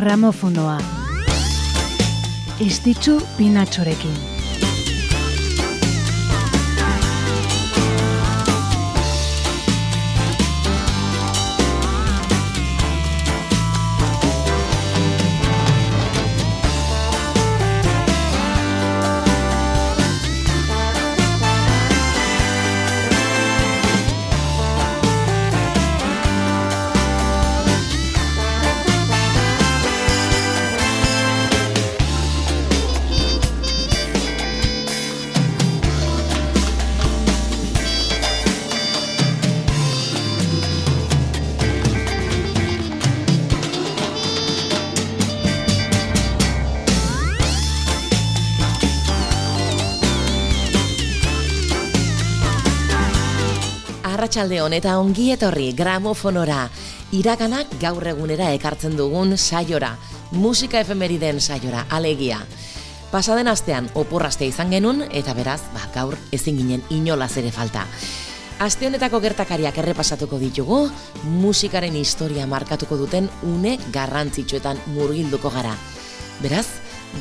gramofonoa. Istitzu pinatxorekin. Arratsalde eta ongi etorri gramofonora. Iraganak gaur egunera ekartzen dugun saiora, musika efemeriden saiora, alegia. Pasaden astean oporraste izan genun eta beraz, ba, gaur ezin ginen inolaz ere falta. Aste honetako gertakariak errepasatuko ditugu, musikaren historia markatuko duten une garrantzitsuetan murgilduko gara. Beraz,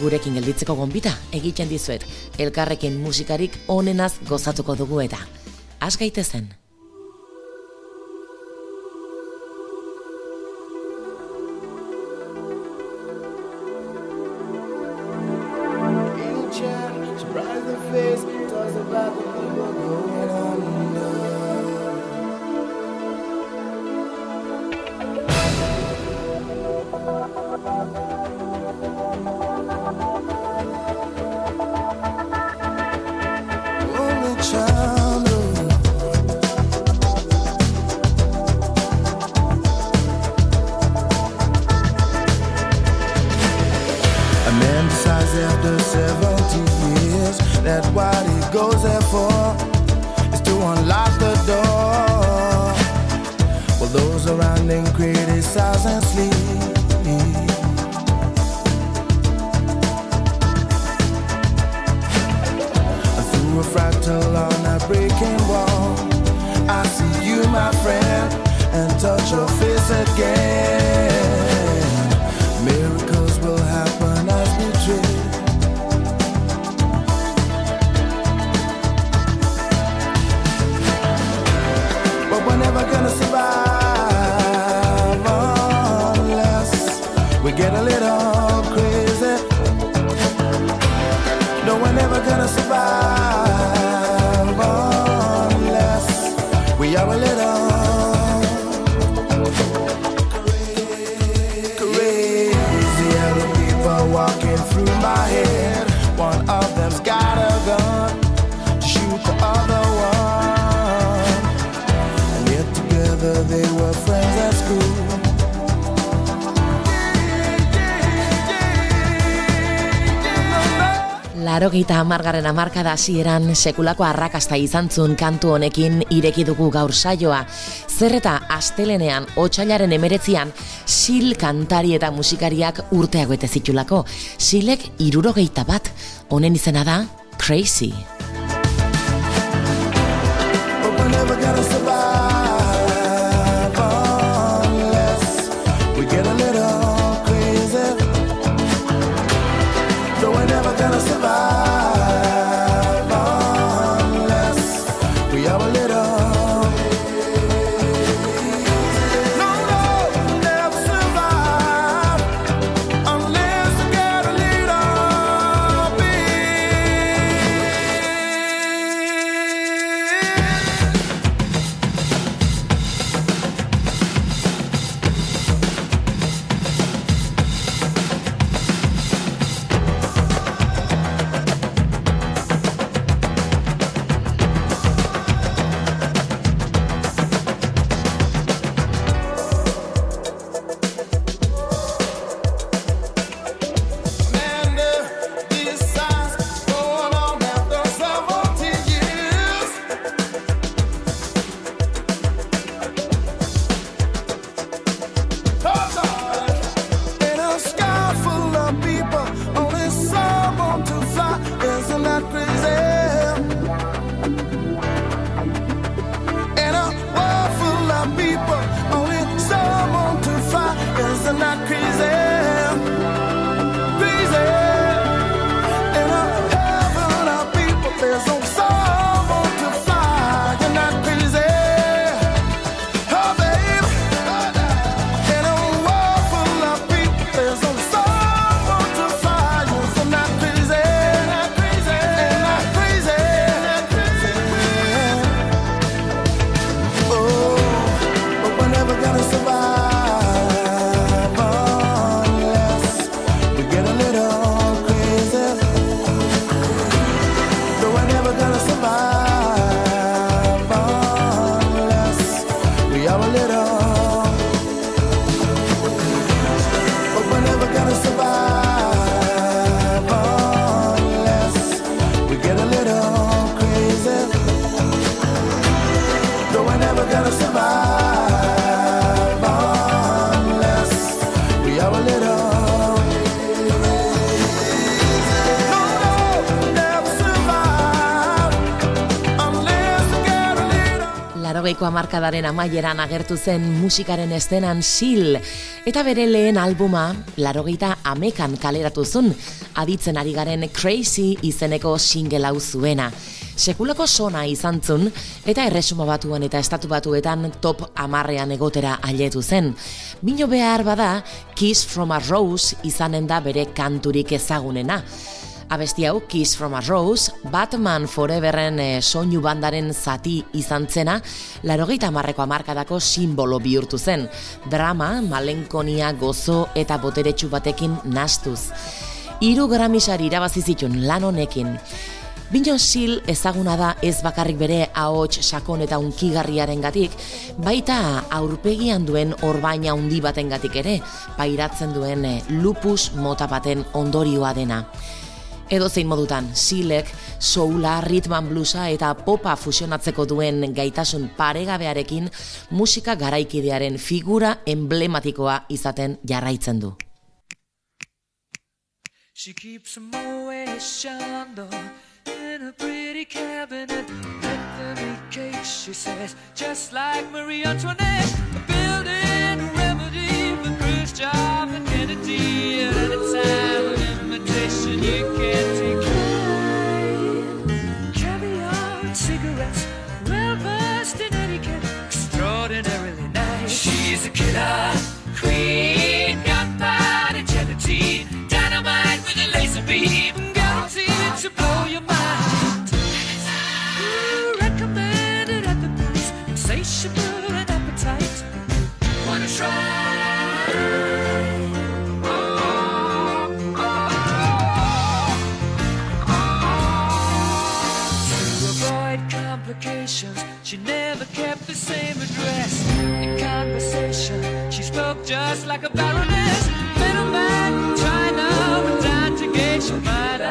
gurekin gelditzeko gonbita egiten dizuet, elkarrekin musikarik onenaz gozatuko dugu eta. Az gaitezen. touch Larogeita amargaren amarkada hasieran sekulako arrakasta izan zuen kantu honekin ireki dugu gaur saioa. Zer eta astelenean, otxailaren emeretzian, sil kantari eta musikariak urteago eta zitulako. Silek irurogeita bat, honen izena da, Crazy. Larogeiko amarkadaren amaieran agertu zen musikaren estenan sil, eta bere lehen albuma larogeita amekan kaleratu zun, aditzen ari garen Crazy izeneko single hau zuena. Sekulako sona izan zun, eta erresuma batuan eta estatu batuetan top amarrean egotera aletu zen. Bino behar bada, Kiss from a Rose izanen da bere kanturik ezagunena. Abesti hau Kiss from a Rose, Batman Foreverren e, soinu bandaren zati izan zena, larogeita marreko amarkadako simbolo bihurtu zen. Drama, malenkonia, gozo eta boteretsu batekin nastuz. Hiru gramisari irabazi zituen lan honekin. Bino sil ezaguna da ez bakarrik bere ahots sakon eta unkigarriaren gatik, baita aurpegian duen orbaina handi baten gatik ere, pairatzen duen eh, lupus mota baten ondorioa dena. Edo zein modutan, silek, soula, ritman blusa eta popa fusionatzeko duen gaitasun paregabearekin musika garaikidearen figura emblematikoa izaten jarraitzen du. She keeps a Moet Chandon in a pretty cabinet Anthony cake, she says, just like Marie Antoinette Building a for Khrushchev and Kennedy At any time imitation you can't decline. Caviar cigarettes, well versed in etiquette, extraordinarily nice. She's a killer queen, gunpowder gelatine, dynamite with a laser beam, guaranteed to blow your mind. Ooh, recommended at the price, insatiable and appetite. Wanna try? Like a baroness. Middleman China went down to gauge your mind.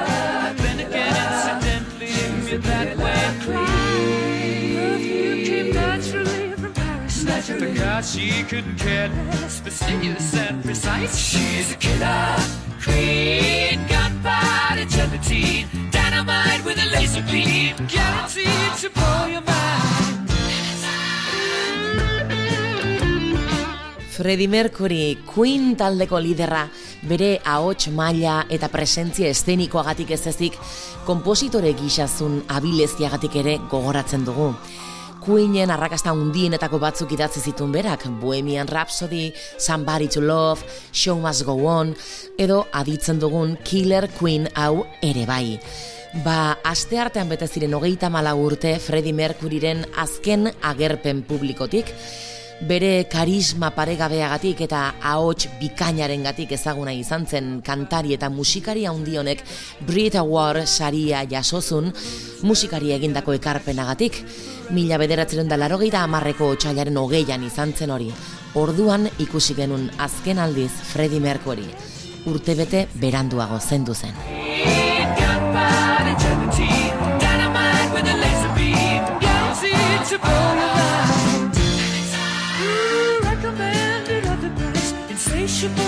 Then again, incidentally, you're that way. Perfume came naturally from Paris. Because she couldn't care less, fastidious and precise. She's a killer queen, gunpowder gelatine, dynamite with a laser beam, guaranteed to blow your mind. Freddie Mercury, Queen taldeko liderra, bere ahots maila eta presentzia estenikoagatik ez ezik, kompositore gixazun abileziagatik ere gogoratzen dugu. Queenen arrakasta undienetako batzuk idatzi zituen berak, Bohemian Rhapsody, Somebody to Love, Show Must Go On, edo aditzen dugun Killer Queen hau ere bai. Ba, aste artean bete ziren hogeita mala urte Freddie Mercuryren azken agerpen publikotik, bere karisma paregabeagatik eta ahots bikainaren gatik ezaguna izan zen kantari eta musikari handi honek Brit Award saria jasozun musikari egindako ekarpenagatik. Mila bederatzen da laro gehieta amarreko txailaren hogeian izan zen hori. Orduan ikusi genuen azken aldiz Freddie Mercury. Urtebete beranduago zendu zen. insatiable should be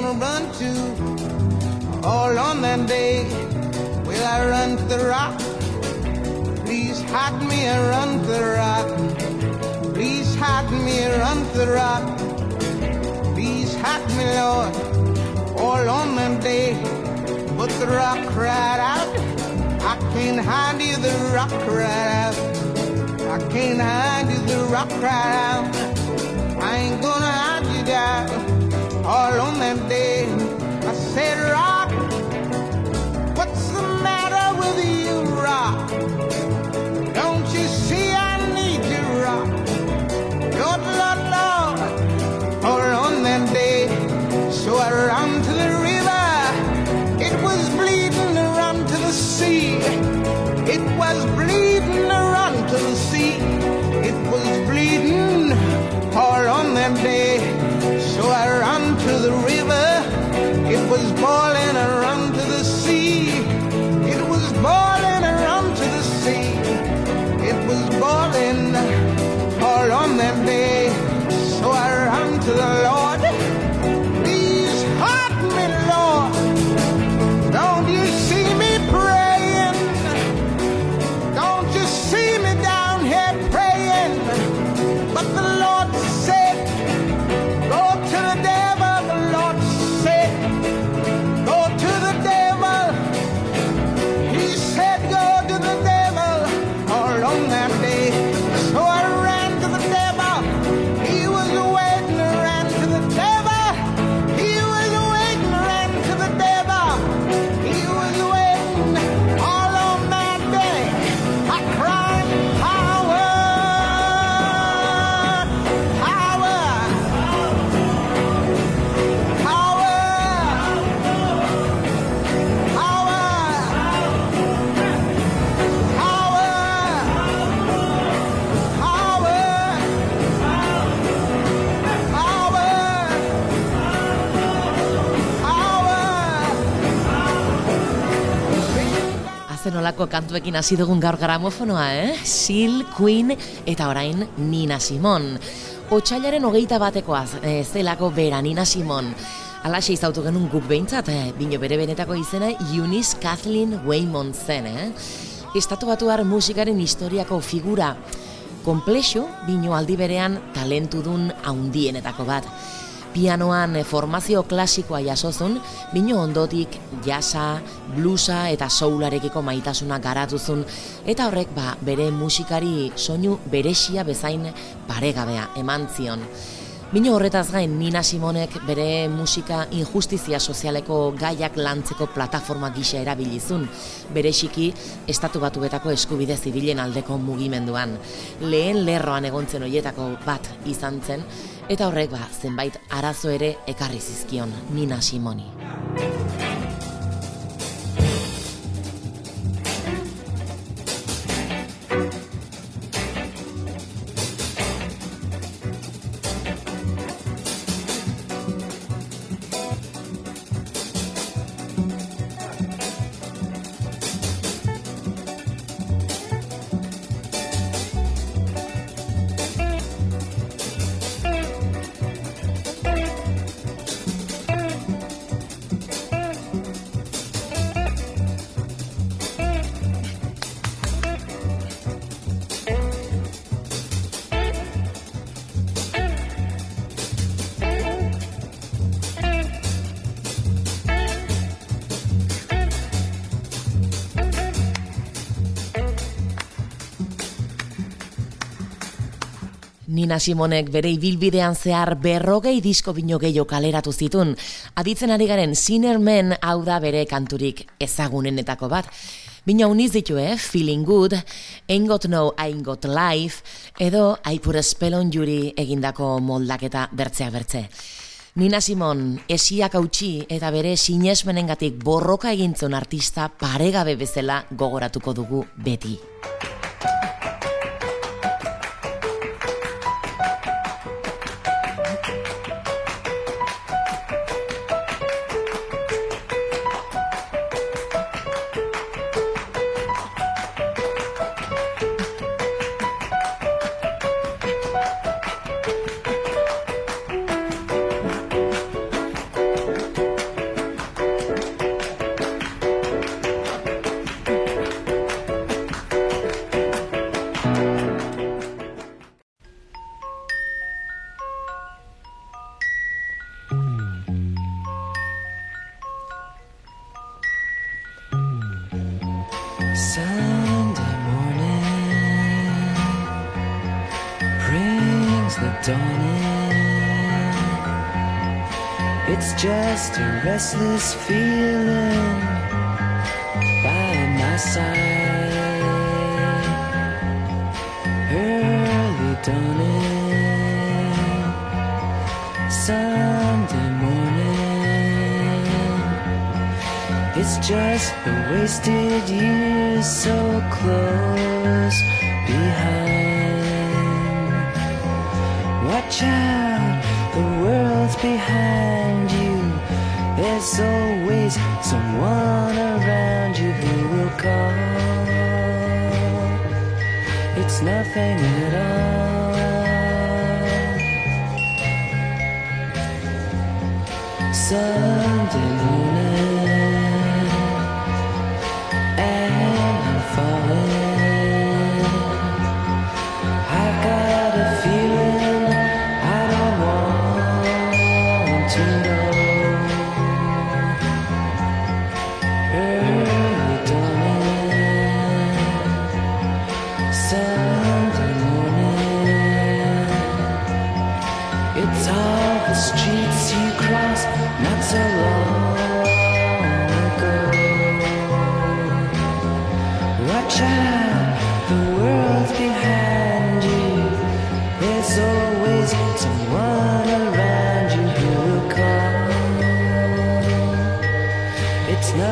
gonna run to? All on that day, will I run to the rock? Please hide me and run to the rock. Please hide me and run to the rock. Please hide me, Lord, all on that day. But the rock cried out. I can't hide you, the rock cried out. I can't hide you, the rock cried out. I ain't gonna. All on that day, I said, Rock, Olako kantuekin hasi dugun gaur gramofonoa, eh? Sil, Queen eta orain Nina Simon. Otsailaren hogeita batekoaz, eh, zelako bera Nina Simon. Alaxe izautu genuen guk behintzat, eh? bino bere benetako izena Eunice Kathleen Waymon zen, eh? Estatu batuar musikaren historiako figura konplexu, bino aldi berean talentudun haundienetako bat. Pianoan formazio klasikoa jasozun, bino ondotik jasa, bluesa eta soularekiko maitasuna garatuzun, eta horrek ba, bere musikari soinu beresia bezain paregabea eman zion. Bino horretaz gain Nina Simonek bere musika injustizia sozialeko gaiak lantzeko plataforma gisa erabilizun, berexiki estatu batuetako eskubide zibilen aldeko mugimenduan. Lehen lerroan egontzen hoietako bat izan zen, eta horrek ba, zenbait arazo ere ekarri zizkion Nina Simoni. Nina Simonek bere ibilbidean zehar berrogei disko bino gehiago kaleratu zitun. Aditzen ari garen Sinner Man hau da bere kanturik ezagunenetako bat. Bino uniz ditu, eh? Feeling Good, Ain't Got No, Ain't Got Life, edo I Put a Spell on Yuri egindako moldaketa bertzea bertze. Nina Simon, esiak hautsi eta bere sinesmenengatik borroka egintzon artista paregabe bezala gogoratuko dugu beti. Sunday morning brings the dawn in. It's just a restless feeling. It's just a wasted year so close behind. Watch out, the world's behind you. There's always someone around you who will call. It's nothing at all.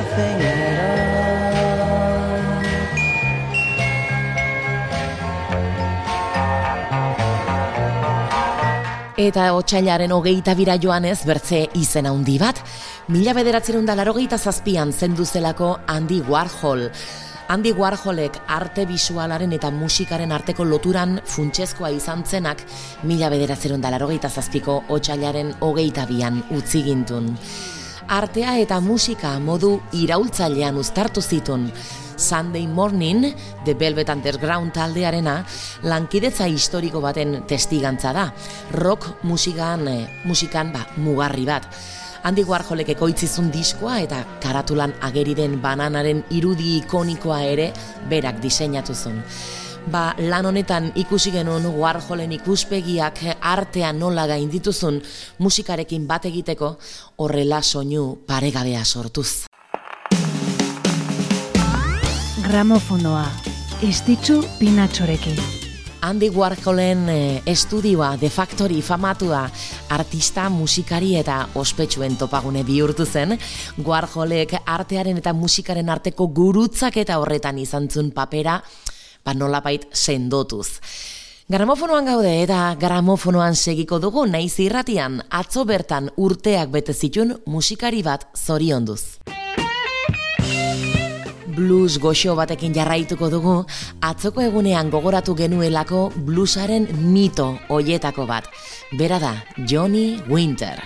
Nothing at all. Eta otxailaren hogeita bira joanez bertze izen handi bat, mila bederatzerun da larogeita zazpian zenduzelako Andy Warhol. Andy Warholek arte bisualaren eta musikaren arteko loturan funtsezkoa izan zenak mila bederatzerun da larogeita zazpiko otxailaren hogeita bian utzi gintun. Artea eta musika modu iraultzailean uztartu zitun, Sunday Morning, The Velvet Underground taldearena, lankidetza historiko baten testigantza da. Rock musikan, eh, musikan ba, mugarri bat. Andy Warholek ekoitzizun diskoa eta karatulan ageri den bananaren irudi ikonikoa ere berak diseinatu zuen. Ba, lan honetan ikusi genuen Warholen ikuspegiak artea nola gaindituzun musikarekin bat egiteko horrela soinu paregabea sortuz. Gramofonoa. Estitzu pinatxorekin. Andy Warholen eh, estudioa de factory famatua artista, musikari eta ospetsuen topagune bihurtu zen, Warholek artearen eta musikaren arteko gurutzak eta horretan izan zuen papera, ba nolabait sendotuz. Gramofonoan gaude eta gramofonoan segiko dugu naiz irratian atzo bertan urteak bete zitun musikari bat zorionduz. Blues goxo batekin jarraituko dugu, atzoko egunean gogoratu genuelako bluesaren mito hoietako bat. Bera da, Johnny Winter.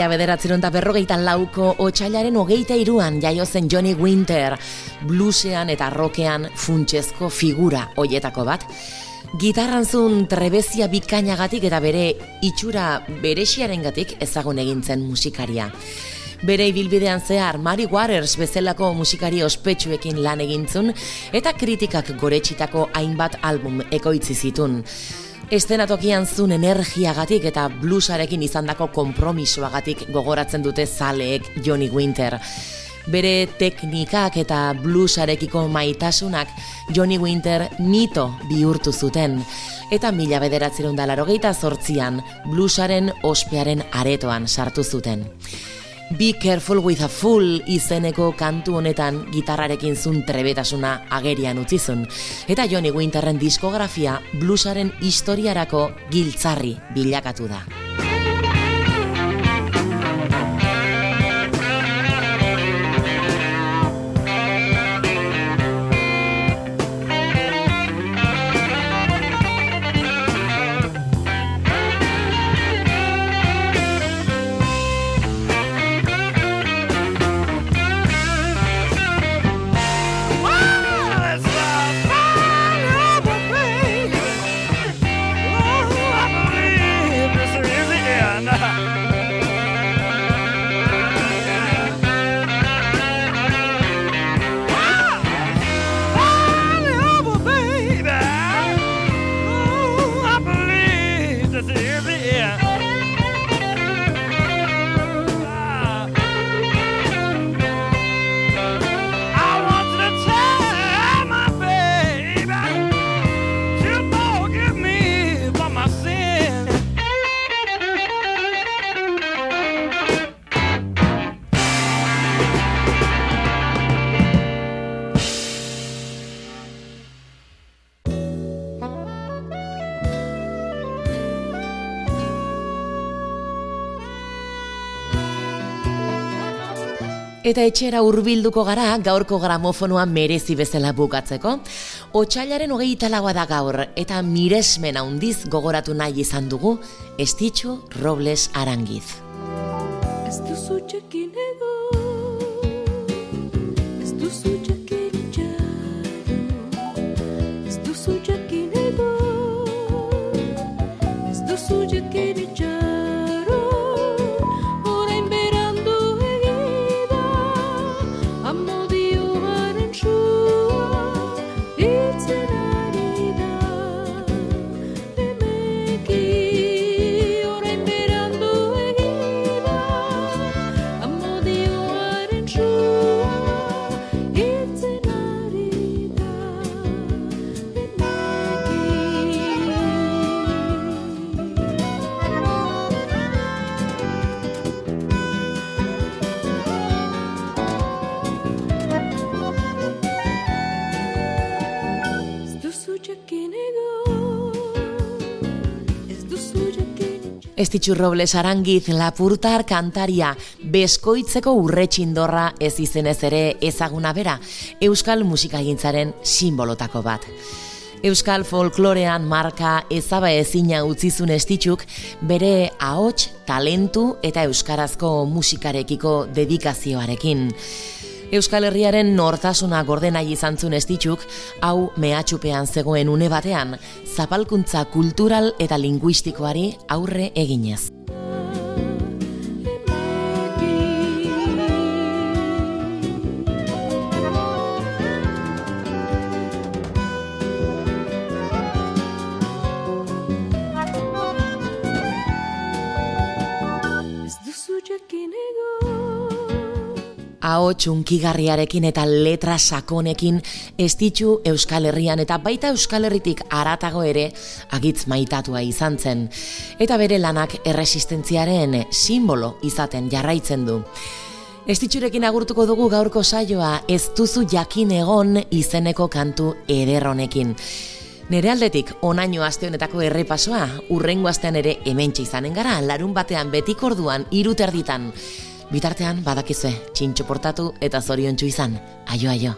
Mila bederatzeron da berrogeita lauko otxailaren hogeita iruan jaio zen Johnny Winter, bluesean eta rokean funtsezko figura hoietako bat. Gitarran zuen trebezia bikainagatik eta bere itxura beresiarengatik ezagun egintzen musikaria. Bere ibilbidean zehar Mary Waters bezalako musikari ospetsuekin lan egintzun eta kritikak goretxitako hainbat album ekoitzi zitun. Estenatokian zun energiagatik eta bluesarekin izandako konpromisoagatik gogoratzen dute zaleek Johnny Winter. Bere teknikak eta bluesarekiko maitasunak Johnny Winter mito bihurtu zuten. Eta mila bederatzerun da larogeita zortzian bluesaren ospearen aretoan sartu zuten. Be Careful with a Fool izeneko kantu honetan gitarrarekin zun trebetasuna agerian utzizun. Eta Johnny Winterren diskografia bluesaren historiarako giltzarri bilakatu da. Eta etxera hurbilduko gara gaurko gramofonoa merezi bezala bukatzeko. Otsailaren hogeita laua da gaur eta miresmen handiz gogoratu nahi izan dugu Estitxu Robles Arangiz. Ez duzu jakin ego Ez duzu jakin Estitxu Robles Arangiz lapurtar kantaria beskoitzeko urretxindorra ez izenez ere ezaguna bera Euskal musikagintzaren simbolotako bat. Euskal folklorean marka ezaba ezina utzizun estitxuk bere ahots, talentu eta euskarazko musikarekiko dedikazioarekin. Euskal Herriaren nortasuna gorde nahi izan zuen estitxuk, hau mehatxupean zegoen une batean, zapalkuntza kultural eta linguistikoari aurre eginez. Ez duzu jakin ego Ahots unkigarriarekin eta letra sakonekin estitxu Euskal Herrian eta baita Euskal Herritik aratago ere agitz maitatua izan zen. Eta bere lanak erresistentziaren simbolo izaten jarraitzen du. Estitxurekin agurtuko dugu gaurko saioa ez duzu jakin egon izeneko kantu eder honekin. Nere aldetik, onaino aste honetako errepasoa, urrengo astean ere hementxe izanen gara, larun batean betik orduan, iruterditan. Bitartean, badakizue, txintxo portatu eta zoriontsu izan. Aio, aio.